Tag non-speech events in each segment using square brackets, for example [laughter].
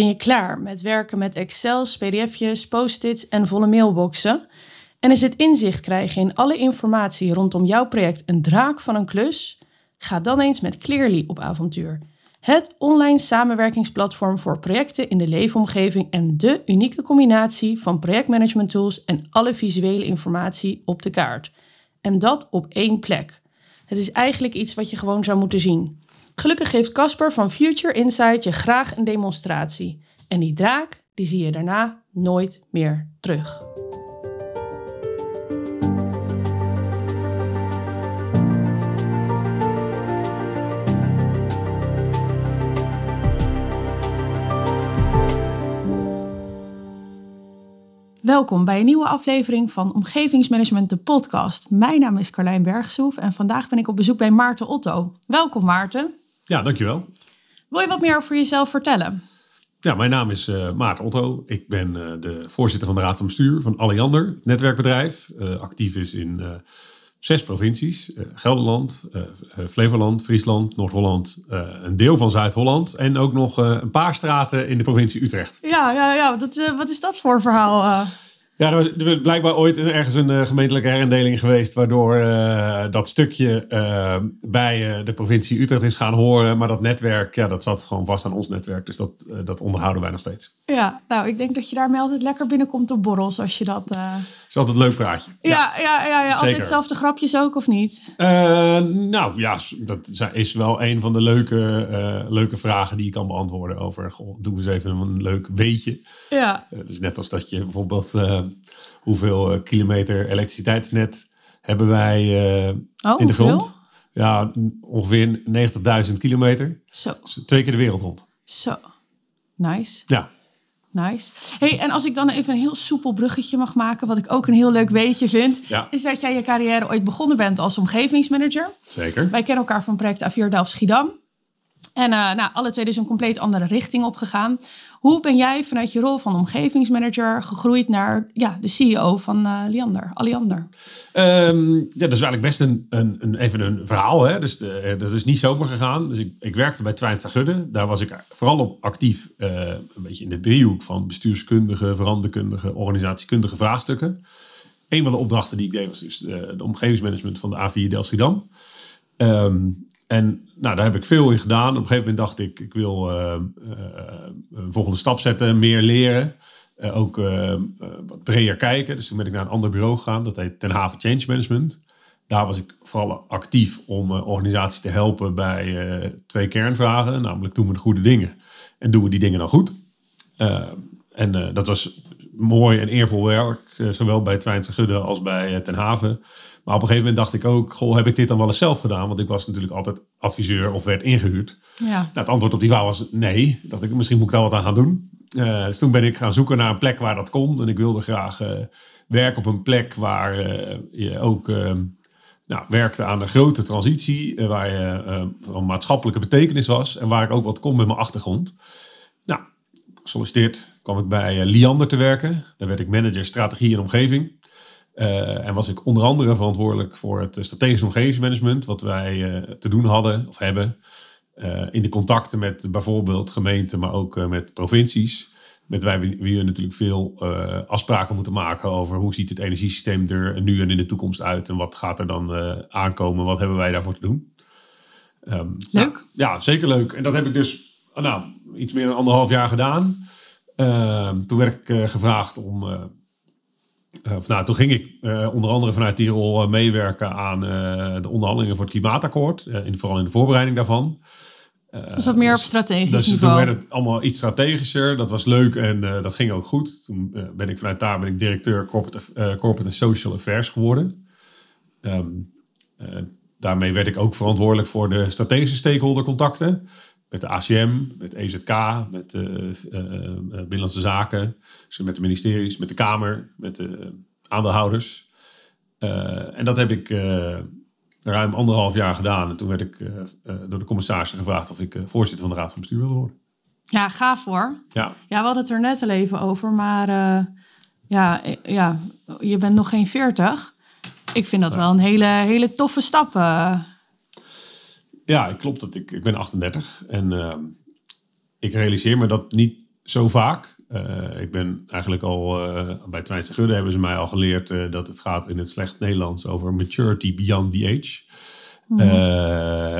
Ben je klaar met werken met Excel's, pdf'jes, post-its en volle mailboxen? En is het inzicht krijgen in alle informatie rondom jouw project een draak van een klus? Ga dan eens met Clearly op avontuur. Het online samenwerkingsplatform voor projecten in de leefomgeving en de unieke combinatie van projectmanagement tools en alle visuele informatie op de kaart. En dat op één plek. Het is eigenlijk iets wat je gewoon zou moeten zien. Gelukkig geeft Casper van Future Insight je graag een demonstratie. En die draak, die zie je daarna nooit meer terug. Welkom bij een nieuwe aflevering van Omgevingsmanagement, de podcast. Mijn naam is Carlijn Bergsoef en vandaag ben ik op bezoek bij Maarten Otto. Welkom Maarten. Ja, dankjewel. Wil je wat meer over jezelf vertellen? Ja, mijn naam is uh, Maarten Otto. Ik ben uh, de voorzitter van de Raad van Bestuur van Alliander, netwerkbedrijf. Uh, actief is in zes provincies. Gelderland, Flevoland, Friesland, Noord-Holland, een deel van Zuid-Holland. En ook nog een paar straten in de provincie Utrecht. Ja, ja, ja. Dat, wat is dat voor verhaal? Ja, er was blijkbaar ooit ergens een uh, gemeentelijke herindeling geweest, waardoor uh, dat stukje uh, bij de provincie Utrecht is gaan horen. Maar dat netwerk, ja, dat zat gewoon vast aan ons netwerk. Dus dat, dat onderhouden wij nog steeds. Ja, nou, ik denk dat je daarmee altijd lekker binnenkomt op borrels als je dat. Is altijd een leuk praatje. Ja, ja, ja, ja, altijd hetzelfde grapjes ook, of niet? nou ja, dat is wel een van de leuke, leuke vragen die je kan beantwoorden over. Goh, doe eens even een leuk weetje. Ja. dus net als dat je bijvoorbeeld hoeveel kilometer elektriciteitsnet hebben wij oh, in de grond? Ja, ongeveer 90.000 kilometer. Zo. Dus twee keer de wereld rond. Zo. Nice. Ja. Nice. Hey, en als ik dan even een heel soepel bruggetje mag maken, wat ik ook een heel leuk weetje vind, ja. is dat jij je carrière ooit begonnen bent als omgevingsmanager. Zeker. Wij kennen elkaar van project A4 Delft Schiedam. En uh, nou, alle twee dus een compleet andere richting opgegaan. Hoe ben jij vanuit je rol van omgevingsmanager gegroeid naar ja, de CEO van uh, Liander, Alliander? Um, ja, dat is eigenlijk best een, een, een even een verhaal. Hè? Dus de, dat is niet zomaar gegaan. Dus ik, ik werkte bij Twijnsta Gudde. Daar was ik vooral op actief, een beetje in de driehoek van bestuurskundige, veranderkundige, organisatiekundige vraagstukken. Een van de opdrachten die ik deed was dus de, omgevingsmanagement van de A4 Delft-Schiedam. Um, en nou, daar heb ik veel in gedaan. Op een gegeven moment dacht ik, ik wil uh, uh, een volgende stap zetten, meer leren. Ook wat breder kijken. Dus toen ben ik naar een ander bureau gegaan. Dat heet Ten Haven Change Management. Daar was ik vooral actief om organisaties te helpen bij twee kernvragen. Namelijk, doen we de goede dingen? En doen we die dingen dan goed? en dat was mooi en eervol werk. zowel bij Twijnse Gudde als bij Ten Haven. Maar op een gegeven moment dacht ik ook, goh, heb ik dit dan wel eens zelf gedaan? Want ik was natuurlijk altijd adviseur of werd ingehuurd. Ja. Nou, het antwoord op die vraag was nee. Dat ik, misschien moet ik daar wat aan gaan doen. Uh, dus toen ben ik gaan zoeken naar een plek waar dat kon. En ik wilde graag uh, werken op een plek waar uh, je ook nou, werkte aan een grote transitie. waar je van maatschappelijke betekenis was. En waar ik ook wat kon met mijn achtergrond. Nou, gesolliciteerd kwam ik bij Liander te werken. Daar werd ik manager strategie en omgeving. Uh, en was ik onder andere verantwoordelijk voor het strategisch omgevingsmanagement, wat wij uh, te doen hadden of hebben. Uh, in de contacten met bijvoorbeeld gemeenten, maar ook met provincies. Met wij wie we natuurlijk veel afspraken moeten maken over hoe ziet het energiesysteem er nu en in de toekomst uit. En wat gaat er dan aankomen, wat hebben wij daarvoor te doen. Um, leuk. Nou, ja, zeker leuk. En dat heb ik dus nou, iets meer dan anderhalf jaar gedaan. Ehm, toen werd ik gevraagd om uh, nou, toen ging ik onder andere vanuit die rol uh, meewerken aan de onderhandelingen voor het klimaatakkoord. in, vooral in de voorbereiding daarvan. dus wat meer op strategisch dus niveau. toen werd het allemaal iets strategischer. Dat was leuk en dat ging ook goed. Toen ben ik vanuit daar ben ik directeur corporate, corporate and social affairs geworden. Um, daarmee werd ik ook verantwoordelijk voor de strategische stakeholdercontacten met de ACM, met EZK, met de uh, uh, Binnenlandse Zaken, dus met de ministeries, met de Kamer, met de aandeelhouders. En dat heb ik ruim anderhalf jaar gedaan. En toen werd ik door de commissarissen gevraagd of ik voorzitter van de Raad van Bestuur wilde worden. Ja, gaaf hoor. Ja, ja we hadden het er net al even over, maar ja, ja, je bent nog geen veertig. Ik vind dat wel een hele, hele toffe stap. Ja, klopt. Dat ik, ik ben 38 en uh, ik realiseer me dat niet zo vaak. Uh, ik ben eigenlijk al uh, bij Twijnse Gudde hebben ze mij al geleerd uh, dat het gaat in het slecht Nederlands over maturity beyond the age. Mm.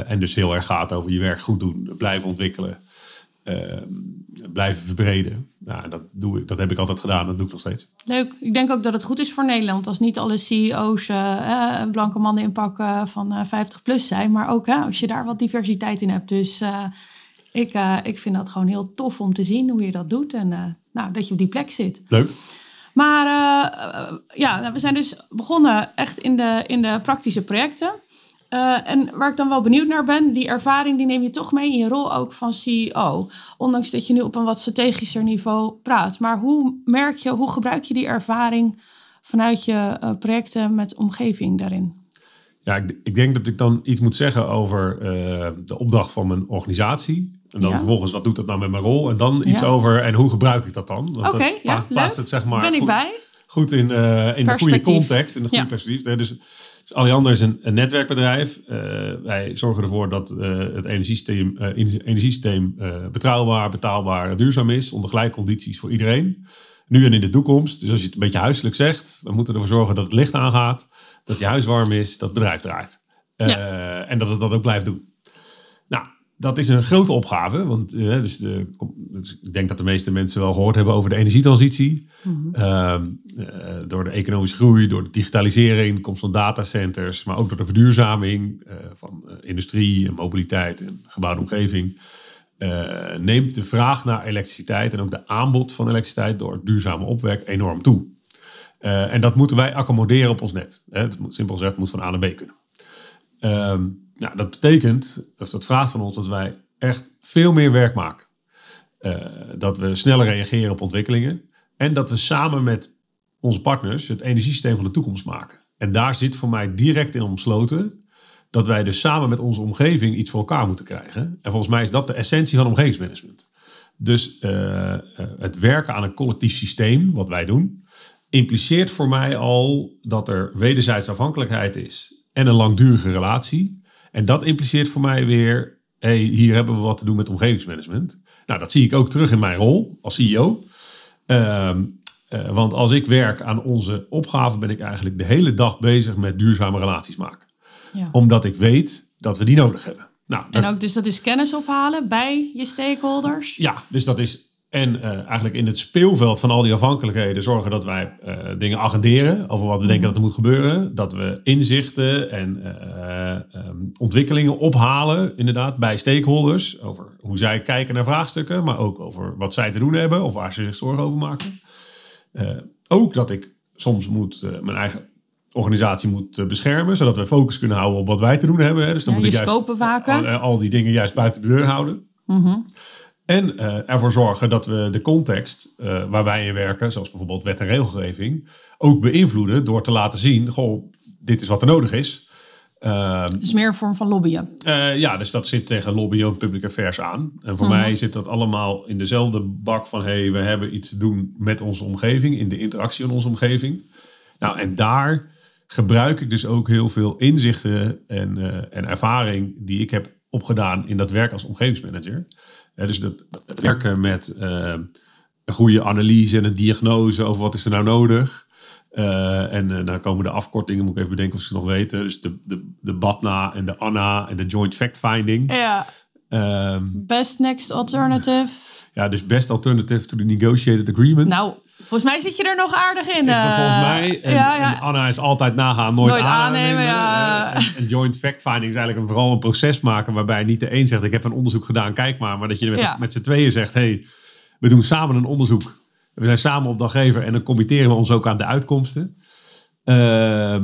en dus heel erg gaat over je werk goed doen, blijven ontwikkelen, blijven verbreden. Nou, dat, doe ik, dat heb ik altijd gedaan, dat doe ik nog steeds. Leuk. Ik denk ook dat het goed is voor Nederland als niet alle CEO's blanke mannen in pakken van 50 plus zijn, maar ook als je daar wat diversiteit in hebt. Dus ik, ik vind dat gewoon heel tof om te zien hoe je dat doet. En nou, dat je op die plek zit. Leuk. Maar uh, ja, we zijn dus begonnen echt in de, in de praktische projecten. Uh, en waar ik dan wel benieuwd naar ben, die ervaring die neem je toch mee in je rol ook van CEO. Ondanks dat je nu op een wat strategischer niveau praat. Maar hoe merk je, hoe gebruik je die ervaring vanuit je uh, projecten met omgeving daarin? Ja, ik, ik, denk dat ik dan iets moet zeggen over de opdracht van mijn organisatie. En dan vervolgens, wat doet dat nou met mijn rol? En dan iets over, en hoe gebruik ik dat dan? Oké, okay, ja, plaatst het zeg maar ben ik goed, bij. goed in, in de goede context, in de goede perspectief. Dus Alliander is een, een netwerkbedrijf. Uh, wij zorgen ervoor dat uh, het energiesysteem, energiesysteem betrouwbaar, betaalbaar en duurzaam is. Onder gelijke condities voor iedereen. Nu en in de toekomst. Dus als je het een beetje huiselijk zegt, we moeten ervoor zorgen dat het licht aangaat, dat je huis warm is, dat het bedrijf draait. En dat het dat ook blijft doen dat is een grote opgave. Want uh, dus de, dus ik denk dat de meeste mensen wel gehoord hebben over de energietransitie. Mm door de economische groei, door de digitalisering, de komst van datacenters, maar ook door de verduurzaming uh, van industrie en mobiliteit en gebouwde omgeving. neemt de vraag naar elektriciteit en ook de aanbod van elektriciteit door duurzame opwek enorm toe. en dat moeten wij accommoderen op ons net. Hè. Simpel gezegd, moet van A naar B kunnen. Nou, dat betekent, of dat vraagt van ons dat wij echt veel meer werk maken. Uh, dat we sneller reageren op ontwikkelingen. En dat we samen met onze partners het energiesysteem van de toekomst maken. En daar zit voor mij direct in omsloten dat wij dus samen met onze omgeving iets voor elkaar moeten krijgen. En volgens mij is dat de essentie van omgevingsmanagement. Dus uh, het werken aan een collectief systeem, wat wij doen, impliceert voor mij al dat er wederzijds afhankelijkheid is en een langdurige relatie. En dat impliceert voor mij weer, hey, hier hebben we wat te doen met omgevingsmanagement. Nou, dat zie ik ook terug in mijn rol als CEO. Ehm, eh, want als ik werk aan onze opgave, ben ik eigenlijk de hele dag bezig met duurzame relaties maken. Ja. Omdat ik weet dat we die nodig hebben. Nou, en ook dus dat is kennis ophalen bij je stakeholders? Ja, dus dat is en uh, eigenlijk in het speelveld van al die afhankelijkheden zorgen dat wij uh, dingen agenderen over wat we denken dat er moet gebeuren. Dat we inzichten en uh, um, ontwikkelingen ophalen, inderdaad, bij stakeholders. Over hoe zij kijken naar vraagstukken, maar ook over wat zij te doen hebben of waar ze zich zorgen over maken. ook dat ik soms moet mijn eigen organisatie moet beschermen, zodat we focus kunnen houden op wat wij te doen hebben. Hè. Dus dan ja, moet ik juist al, al, die dingen juist buiten de deur houden. Mm -hmm. En uh, ervoor zorgen dat we de context uh, waar wij in werken, zoals bijvoorbeeld wet en regelgeving, ook beïnvloeden door te laten zien: goh, dit is wat er nodig is. Uh, dus meer een vorm van lobbyen. Uh, ja, dus dat zit tegen lobbyen en public affairs aan. En voor mhm. mij zit dat allemaal in dezelfde bak van: hé, hey, we hebben iets te doen met onze omgeving, in de interactie in onze omgeving. Nou, en daar gebruik ik dus ook heel veel inzichten en, en ervaring die ik heb opgedaan in dat werk als omgevingsmanager dus dat, werken met uh, een goede analyse en een diagnose over wat is er nou nodig. Uh, en uh, dan komen de afkortingen, moet ik even bedenken of ze nog weten. Dus de, de, de BATNA en de ANNA en de Joint Fact Finding. Ja. Um, best Next Alternative. Ja, dus Best Alternative to the Negotiated Agreement. Nou, Volgens mij zit je er nog aardig in. Is dat volgens mij. En, ja, ja. Anna is altijd nagaan, nooit, nooit aannemen. ja. en, joint fact-finding is eigenlijk een, vooral een proces maken waarbij niet de een zegt, ik heb een onderzoek gedaan, kijk maar. Maar dat je met, met z'n tweeën zegt, hey, we doen samen een onderzoek. We zijn samen opdrachtgever en dan committeren we ons ook aan de uitkomsten. Uh,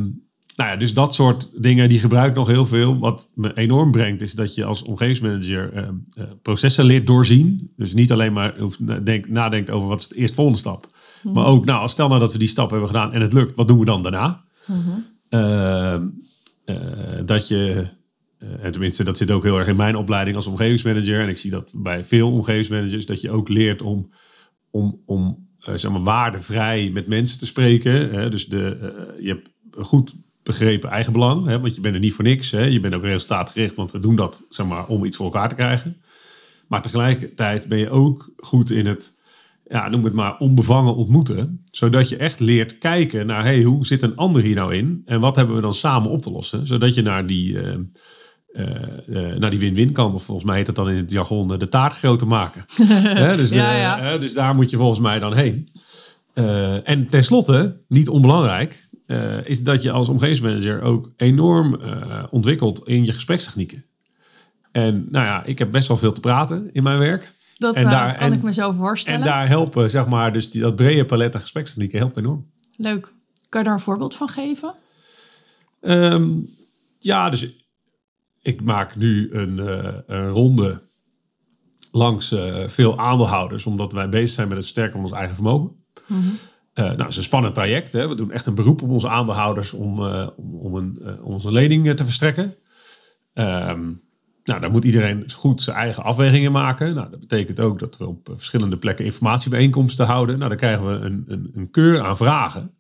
nou ja, dus dat soort dingen, die gebruik ik nog heel veel. Wat me enorm brengt, is dat je als omgevingsmanager uh, processen leert doorzien. Dus niet alleen maar denk, nadenkt over wat is de eerstvolgende stap. Maar ook, nou, stel nou dat we die stap hebben gedaan en het lukt, wat doen we dan daarna? Uh, dat je, en tenminste, dat zit ook heel erg in mijn opleiding als omgevingsmanager. En ik zie dat bij veel omgevingsmanagers, dat je ook leert om, om, om zeg maar, waardevrij met mensen te spreken. Hè? Dus de, je hebt goed begrepen eigenbelang, hè? want je bent er niet voor niks. Hè? Je bent ook resultaatgericht, want we doen dat zeg maar, om iets voor elkaar te krijgen. Maar tegelijkertijd ben je ook goed in het ja, noem het maar, onbevangen ontmoeten. Zodat je echt leert kijken naar, hey, hoe zit een ander hier nou in? En wat hebben we dan samen op te lossen? Zodat je naar die, eh, eh, eh, naar die win-win kan. Of volgens mij heet dat dan in het jargon de taart groter maken. [laughs] Hè, dus, Ja, ja. dus daar moet je volgens mij dan heen. En tenslotte, niet onbelangrijk, eh, is dat je als omgevingsmanager ook enorm eh, ontwikkelt in je gesprekstechnieken. En nou ja, ik heb best wel veel te praten in mijn werk. Dat En eh, daar- kan en- ik me zo voorstellen. En daar helpen, zeg maar, dus die, dat brede palet aan gesprekstechnieken helpt enorm. Leuk. Kan je daar een voorbeeld van geven? Ehm, ja, dus ik maak nu een, een ronde langs veel aandeelhouders, omdat wij bezig zijn met het versterken van ons eigen vermogen. Eh, nou, het is een spannend traject. Hè. We doen echt een beroep op onze aandeelhouders om, eh, om, om, een, eh, om onze lening te verstrekken. Ehm, nou, daar moet iedereen goed zijn eigen afwegingen maken. Nou, dat betekent ook dat we op verschillende plekken informatiebijeenkomsten houden. Nou, dan krijgen we een, een, een keur aan vragen.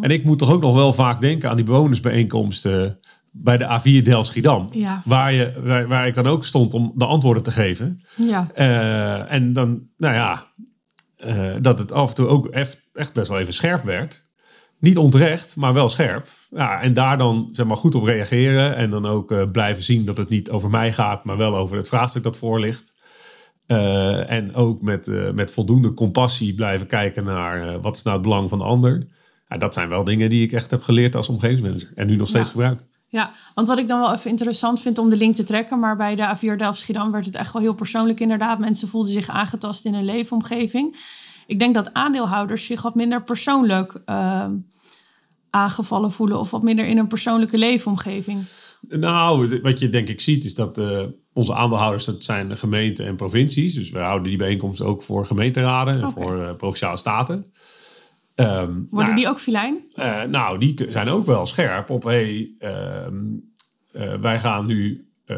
En ik moet toch ook nog wel vaak denken aan die bewonersbijeenkomsten bij de A4 Delft-Schiedam. Ja. Waar, je, waar, waar ik dan ook stond om de antwoorden te geven. Ja. En dan, nou ja, eh, dat het af en toe ook echt, best wel even scherp werd. Niet onterecht, maar wel scherp. Ja, en daar dan zeg maar, goed op reageren. En dan ook eh, blijven zien dat het niet over mij gaat, maar wel over het vraagstuk dat voor ligt. Eh, en ook met, met voldoende compassie blijven kijken naar wat is nou het belang van de ander. Ja, dat zijn wel dingen die ik echt heb geleerd als omgevingsmanager. En nu nog steeds Ja. gebruik. Ja, want wat ik dan wel even interessant vind om de link te trekken, maar bij de A4 Delft Schiedam werd het echt wel heel persoonlijk inderdaad. Mensen voelden zich aangetast in hun leefomgeving. Ik denk dat aandeelhouders zich wat minder persoonlijk ehm, aangevallen voelen of wat minder in een persoonlijke leefomgeving. Nou, wat je denk ik ziet is dat eh, onze aandeelhouders, dat zijn gemeenten en provincies. Dus we houden die bijeenkomsten ook voor gemeenteraden en voor eh, provinciale staten. Ehm, Worden nou, die ook filijn? eh, nou, die zijn ook wel scherp op, hey, ehm, eh, wij gaan nu eh,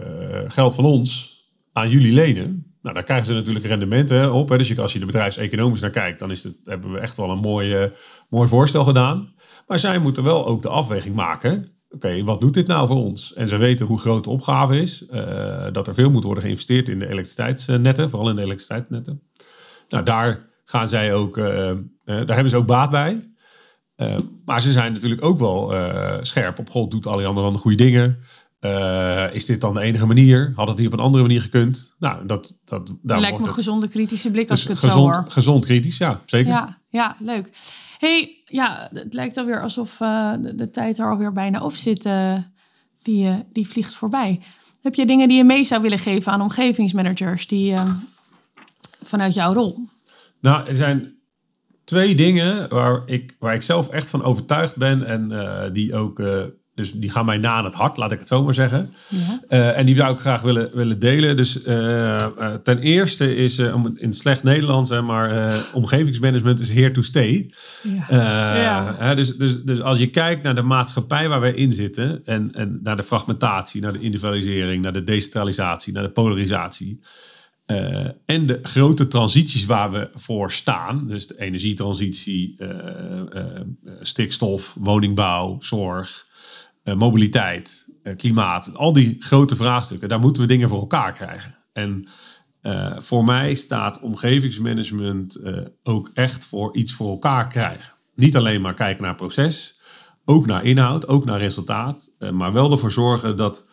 geld van ons aan jullie lenen. Nou, daar krijgen ze natuurlijk rendementen op. Hè. Dus je, als je er bedrijfseconomisch naar kijkt, dan is het, hebben we echt wel een mooi, mooi voorstel gedaan. Maar zij moeten wel ook de afweging maken. Oké, wat doet dit nou voor ons? En ze weten hoe groot de opgave is. dat er veel moet worden geïnvesteerd in de elektriciteitsnetten, vooral in de elektriciteitsnetten. Nou, daar gaan zij ook, eh, eh, daar hebben ze ook baat bij. Eh, maar ze zijn natuurlijk ook wel scherp op. God, doet Alliander dan de goede dingen? Is dit dan de enige manier? Had het niet op een andere manier gekund? Nou, dat, dat, daar Lijkt me een gezonde kritische blik als dus ik het gezond, zo hoor. gezond kritisch, ja, zeker. Ja, ja, leuk. hey, ja, het lijkt alweer alsof de, de tijd er alweer bijna op zit. die, die vliegt voorbij. Heb je dingen die je mee zou willen geven aan omgevingsmanagers die vanuit jouw rol? Nou, er zijn twee dingen waar ik, waar ik zelf echt van overtuigd ben. En eh, die ook, eh, dus die gaan mij na aan het hart, laat ik het zo maar zeggen. Ja. Eh, en die zou ik graag willen, willen delen. Dus ten eerste is, om in het slecht Nederlands, hè, maar omgevingsmanagement is here to stay. Ja. Dus, dus, dus als je kijkt naar de maatschappij waar wij in zitten en, en naar de fragmentatie, naar de individualisering, naar de decentralisatie, naar de polarisatie. Eh, en de grote transities waar we voor staan, dus de energietransitie, eh, eh, stikstof, woningbouw, zorg, mobiliteit, klimaat, al die grote vraagstukken, daar moeten we dingen voor elkaar krijgen. En voor mij staat omgevingsmanagement ook echt voor iets voor elkaar krijgen. Niet alleen maar kijken naar proces, ook naar inhoud, ook naar resultaat, maar wel ervoor zorgen dat,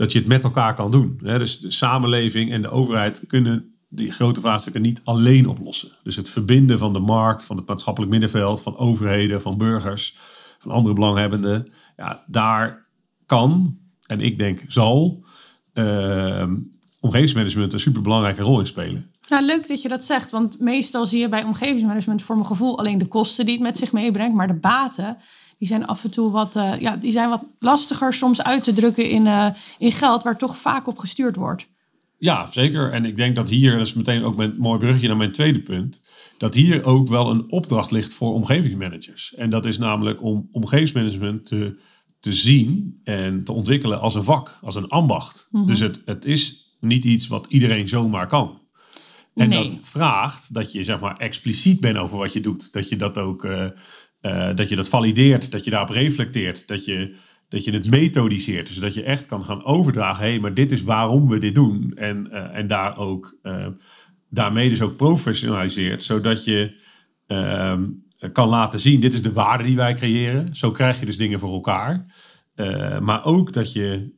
dat je het met elkaar kan doen. Dus de samenleving en de overheid kunnen die grote vraagstukken niet alleen oplossen. Dus het verbinden van de markt, van het maatschappelijk middenveld, van overheden, van burgers, van andere belanghebbenden, ja, daar kan en ik denk zal eh, omgevingsmanagement een superbelangrijke rol in spelen. Nou, leuk dat je dat zegt, want meestal zie je bij omgevingsmanagement voor mijn gevoel alleen de kosten die het met zich meebrengt, maar de baten die zijn af en toe wat, eh, ja, die zijn wat lastiger soms uit te drukken in, eh, in geld, waar toch vaak op gestuurd wordt. Ja, zeker. En ik denk dat hier, dat is meteen ook een mooi bruggetje naar mijn tweede punt, dat hier ook wel een opdracht ligt voor omgevingsmanagers. En dat is namelijk om omgevingsmanagement te, te zien en te ontwikkelen als een vak, als een ambacht. Dus het, het is niet iets wat iedereen zomaar kan. En Nee. dat vraagt dat je zeg maar expliciet bent over wat je doet. Dat je dat ook eh, eh, dat je dat valideert, dat je daarop reflecteert, dat je, dat je het methodiseert. Dus dat je echt kan gaan overdragen, hé, hey, maar dit is waarom we dit doen. En, eh, en daar ook eh, daarmee dus ook professionaliseert, zodat je ehm, kan laten zien, dit is de waarde die wij creëren. Zo krijg je dus dingen voor elkaar. Maar ook dat je,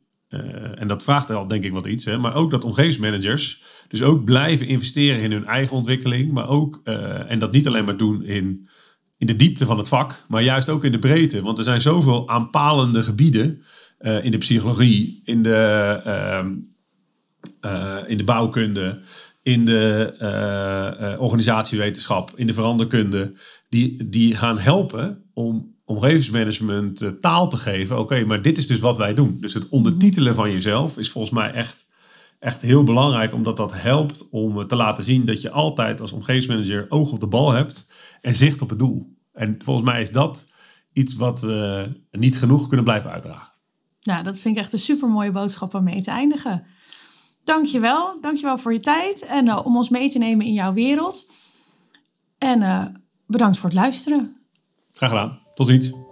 en dat vraagt al denk ik wat iets, hè, maar ook dat omgevingsmanagers dus ook blijven investeren in hun eigen ontwikkeling, maar ook, en dat niet alleen maar doen in, in de diepte van het vak, maar juist ook in de breedte. Want er zijn zoveel aanpalende gebieden in de psychologie, in de, ehm, in de bouwkunde, in de uh, organisatiewetenschap, in de veranderkunde, die, die gaan helpen om omgevingsmanagement taal te geven. Oké, maar dit is dus wat wij doen. Dus het ondertitelen van jezelf is volgens mij echt, echt heel belangrijk, omdat dat helpt om te laten zien dat je altijd als omgevingsmanager oog op de bal hebt en zicht op het doel. En volgens mij is dat iets wat we niet genoeg kunnen blijven uitdragen. Nou, dat vind ik echt een super mooie boodschap om mee te eindigen. Dankjewel. Dankjewel voor je tijd en uh, om ons mee te nemen in jouw wereld. En uh, bedankt voor het luisteren. Graag gedaan. Tot ziens.